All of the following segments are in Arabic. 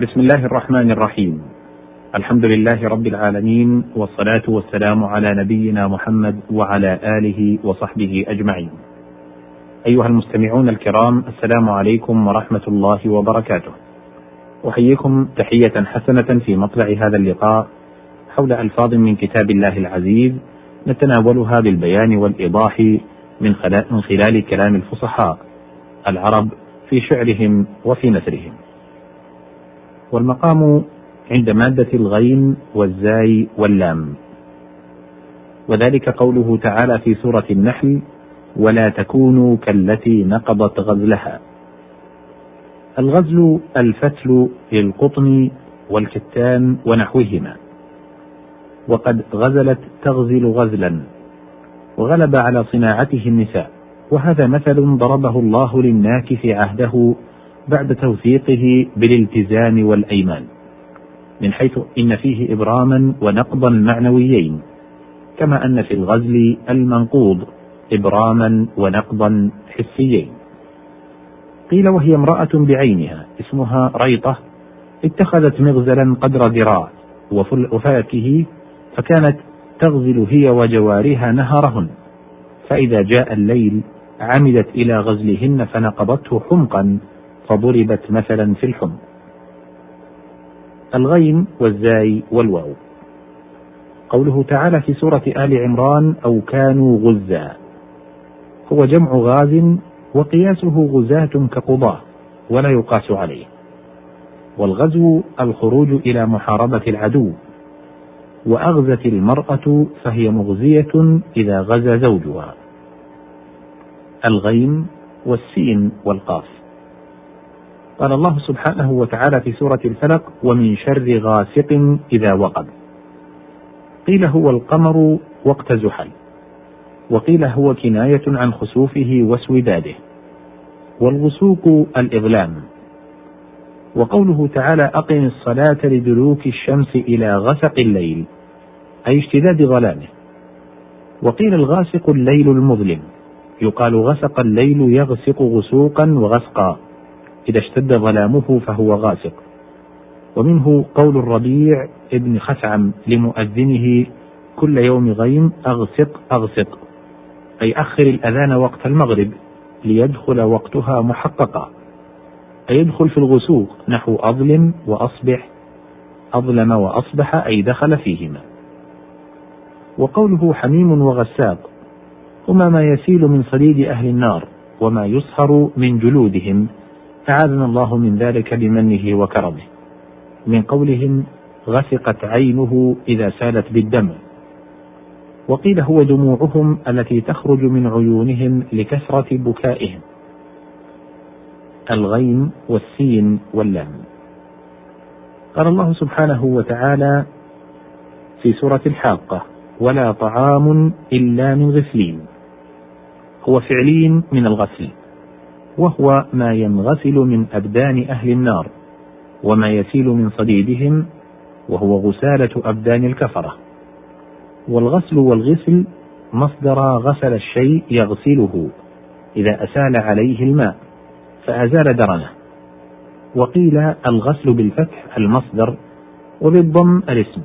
بسم الله الرحمن الرحيم الحمد لله رب العالمين والصلاة والسلام على نبينا محمد وعلى آله وصحبه أجمعين أيها المستمعون الكرام السلام عليكم ورحمة الله وبركاته أحييكم تحية حسنة في مطلع هذا اللقاء حول ألفاظ من كتاب الله العزيز نتناولها بالبيان والإيضاح من خلال كلام الفصحاء العرب في شعرهم وفي نثرهم والمقام عند مادة الغين والزاي واللام. وذلك قوله تعالى في سورة النحل ولا تكونوا كالتي نقضت غزلها. الغزل الفتل للقطن والكتان ونحوهما. وقد غزلت تغزل غزلا وغلب على صناعته النساء. وهذا مثل ضربه الله للناكث عهده بعد توثيقه بالالتزام والأيمان من حيث إن فيه إبراما ونقضا معنويين كما أن في الغزل المنقوض إبراما ونقضا حسيين. قيل وهي امرأة بعينها اسمها ريطة اتخذت مغزلا قدر ذراع وفلكه فكانت تغزل هي وجوارها نهرهن فإذا جاء الليل عمدت إلى غزلهن فنقضته حمقا فضربت مثلا في الحمق الغين والزاي والواو. قوله تعالى في سورة آل عمران أو كانوا غزا هو جمع غاز وقياسه غزاة كقضاة ولا يقاس عليه. والغزو الخروج إلى محاربة العدو. وأغزت المرأة فهي مغزية إذا غزا زوجها. الغين والسين والقاف. قال الله سبحانه وتعالى في سورة الفلق ومن شر غاسق إذا وقب. قيل هو القمر وقت زحل وقيل هو كناية عن خسوفه واسوداده والغسوق الإظلام. وقوله تعالى أقم الصلاة لدلوك الشمس إلى غسق الليل أي اشتداد ظلامه وقيل الغاسق الليل المظلم يقال غسق الليل يغسق غسوقا وغسقا. إذا اشتد ظلامه فهو غاسق. ومنه قول الربيع ابن خثعم لمؤذنه كل يوم غيم أغسق أغسق. أي أخر الأذان وقت المغرب ليدخل وقتها محققا. أي يدخل في الغسوق نحو أظلم وأصبح أظلم وأصبح أي دخل فيهما. وقوله حميم وغساق هما ما يسيل من صديد أهل النار وما يصهر من جلودهم. أعاذنا الله من ذلك بمنه وكرمه. من قولهم غسقت عينه إذا سالت بالدم. وقيل هو دموعهم التي تخرج من عيونهم لكثرة بكائهم. الغين والسين واللام. قال الله سبحانه وتعالى في سورة الحاقة ولا طعام إلا من غسلين. هو فعلين من الغسل. وهو ما ينغسل من أبدان أهل النار وما يسيل من صديدهم وهو غسالة أبدان الكفرة. والغسل والغسل مصدر غسل الشيء يغسله إذا أسال عليه الماء فأزال درنه. وقيل الغسل بالفتح المصدر وبالضم الاسم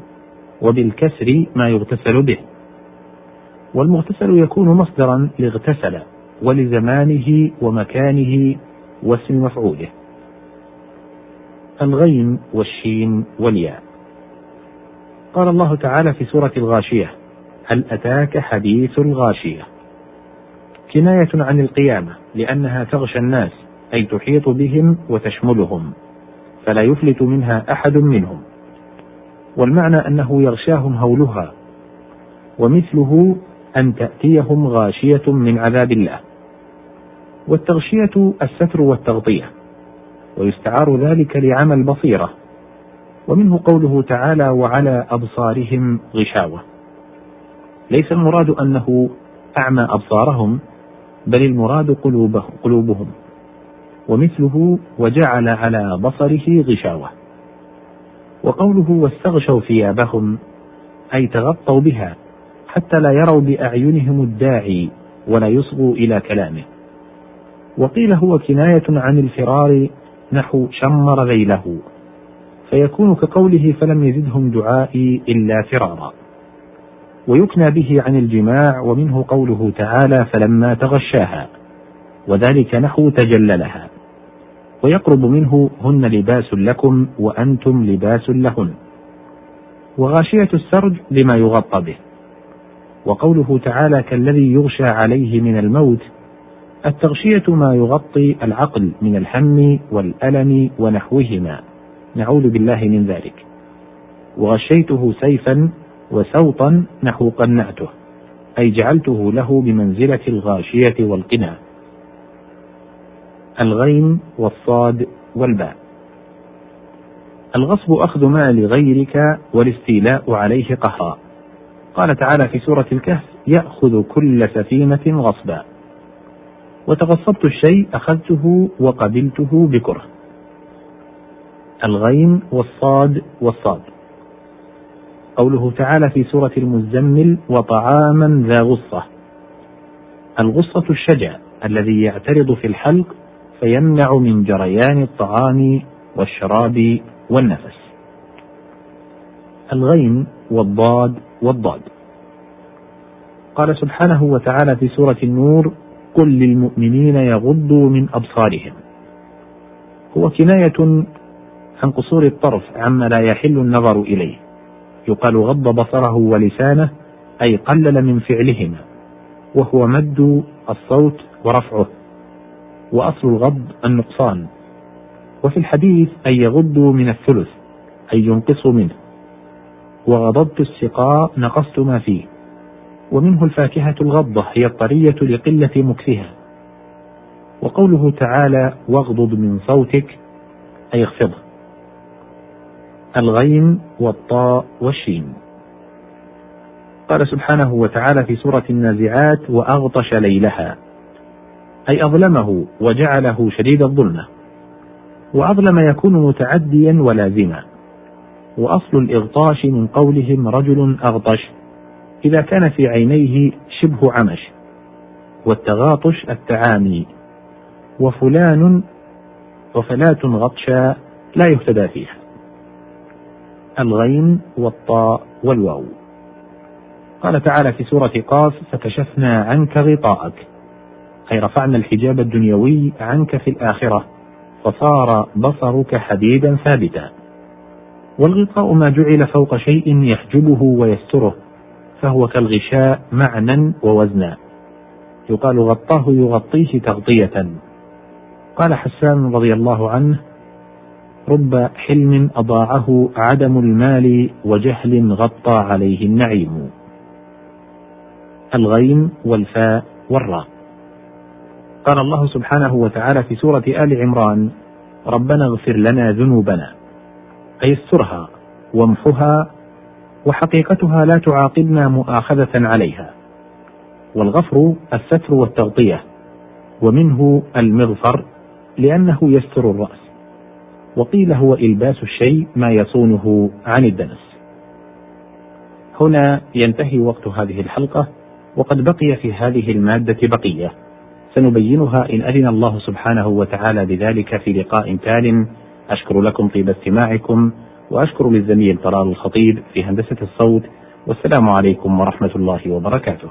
وبالكسر ما يغتسل به. والمغتسل يكون مصدرا لاغتسل. ولزمانه ومكانه واسم مفعوله. الغين والشين والياء. قال الله تعالى في سورة الغاشية هل أتاك حديث الغاشية؟ كناية عن القيامة لأنها تغشى الناس أي تحيط بهم وتشملهم فلا يفلت منها أحد منهم. والمعنى أنه يغشاهم هولها ومثله أن تأتيهم غاشية من عذاب الله. والتغشية الستر والتغطية ويستعار ذلك لعمى البصيرة ومنه قوله تعالى وعلى أبصارهم غشاوة ليس المراد أنه أعمى أبصارهم بل المراد قلوبه قلوبهم ومثله وجعل على بصره غشاوة وقوله واستغشوا ثيابهم أي تغطوا بها حتى لا يروا بأعينهم الداعي ولا يصغوا إلى كلامه. وقيل هو كناية عن الفرار نحو شمر ذيله فيكون كقوله فلم يزدهم دعائي إلا فرارا. ويكنى به عن الجماع ومنه قوله تعالى فلما تغشاها. وذلك نحو تجللها. ويقرب منه هن لباس لكم وأنتم لباس لهن. وغاشية السرج لما يغطى به. وقوله تعالى كالذي يغشى عليه من الموت التغشية ما يغطي العقل من الهم والألم ونحوهما. نعوذ بالله من ذلك. وغشيته سيفا وسوطا نحو قنعته أي جعلته له بمنزلة الغاشية والقنا. الغين والصاد والباء. الغصب أخذ مال غيرك والاستيلاء عليه قهرا. قال تعالى في سورة الكهف يأخذ كل سفينة غصبا. وتغصبت الشيء أخذته وقبلته بكرة. الغين والصاد والصاد. قوله تعالى في سورة المزمل وطعاما ذا غصة الغصة الشجع الذي يعترض في الحلق فيمنع من جريان الطعام والشراب والنفس. الغين والضاد والضاد. قال سبحانه وتعالى في سورة النور قل للمؤمنين يغضوا من أبصارهم. هو كناية عن قصور الطرف عما لا يحل النظر إليه. يقال غض بصره ولسانه أي قلل من فعلهما وهو مد الصوت ورفعه. وأصل الغض النقصان. وفي الحديث أن يغضوا من الثلث أي ينقصوا منه. وغضبت السقاء نقصت ما فيه. ومنه الفاكهة الغضة هي الطرية لقلة مكثها. وقوله تعالى واغضض من صوتك أي اخفضه الغين والطاء والشين. قال سبحانه وتعالى في سورة النازعات وأغطش ليلها أي أظلمه وجعله شديد الظلمة. وأظلم يكون متعديا ولازما. وأصل الإغطاش من قولهم رجل أغطش. إذا كان في عينيه شبه عمش والتغاطش التعامي وفلان وفلاة غطشا لا يهتدى فيها. الغين والطاء والواو. قال تعالى في سورة قاف فكشفنا عنك غطاءك أي رفعنا الحجاب الدنيوي عنك في الآخرة فصار بصرك حديدا ثابتا. والغطاء ما جعل فوق شيء يحجبه ويستره فهو كالغشاء معنى ووزنا. يقال غطاه يغطيه تغطية. قال حسان رضي الله عنه رب حلم أضاعه عدم المال وجهل غطى عليه النعيم. الغيم والفاء والراء. قال الله سبحانه وتعالى في سورة آل عمران ربنا اغفر لنا ذنوبنا. أي استرها وامحها وحقيقتها لا تعاقبنا مؤاخذة عليها. والغفر الستر والتغطية ومنه المغفر لأنه يستر الرأس. وقيل هو إلباس الشيء ما يصونه عن الدنس. هنا ينتهي وقت هذه الحلقة وقد بقي في هذه المادة بقية. سنبينها إن أذن الله سبحانه وتعالى بذلك في لقاء تال. أشكر لكم طيب استماعكم. وأشكر للزميل طلال الخطيب في هندسة الصوت والسلام عليكم ورحمة الله وبركاته.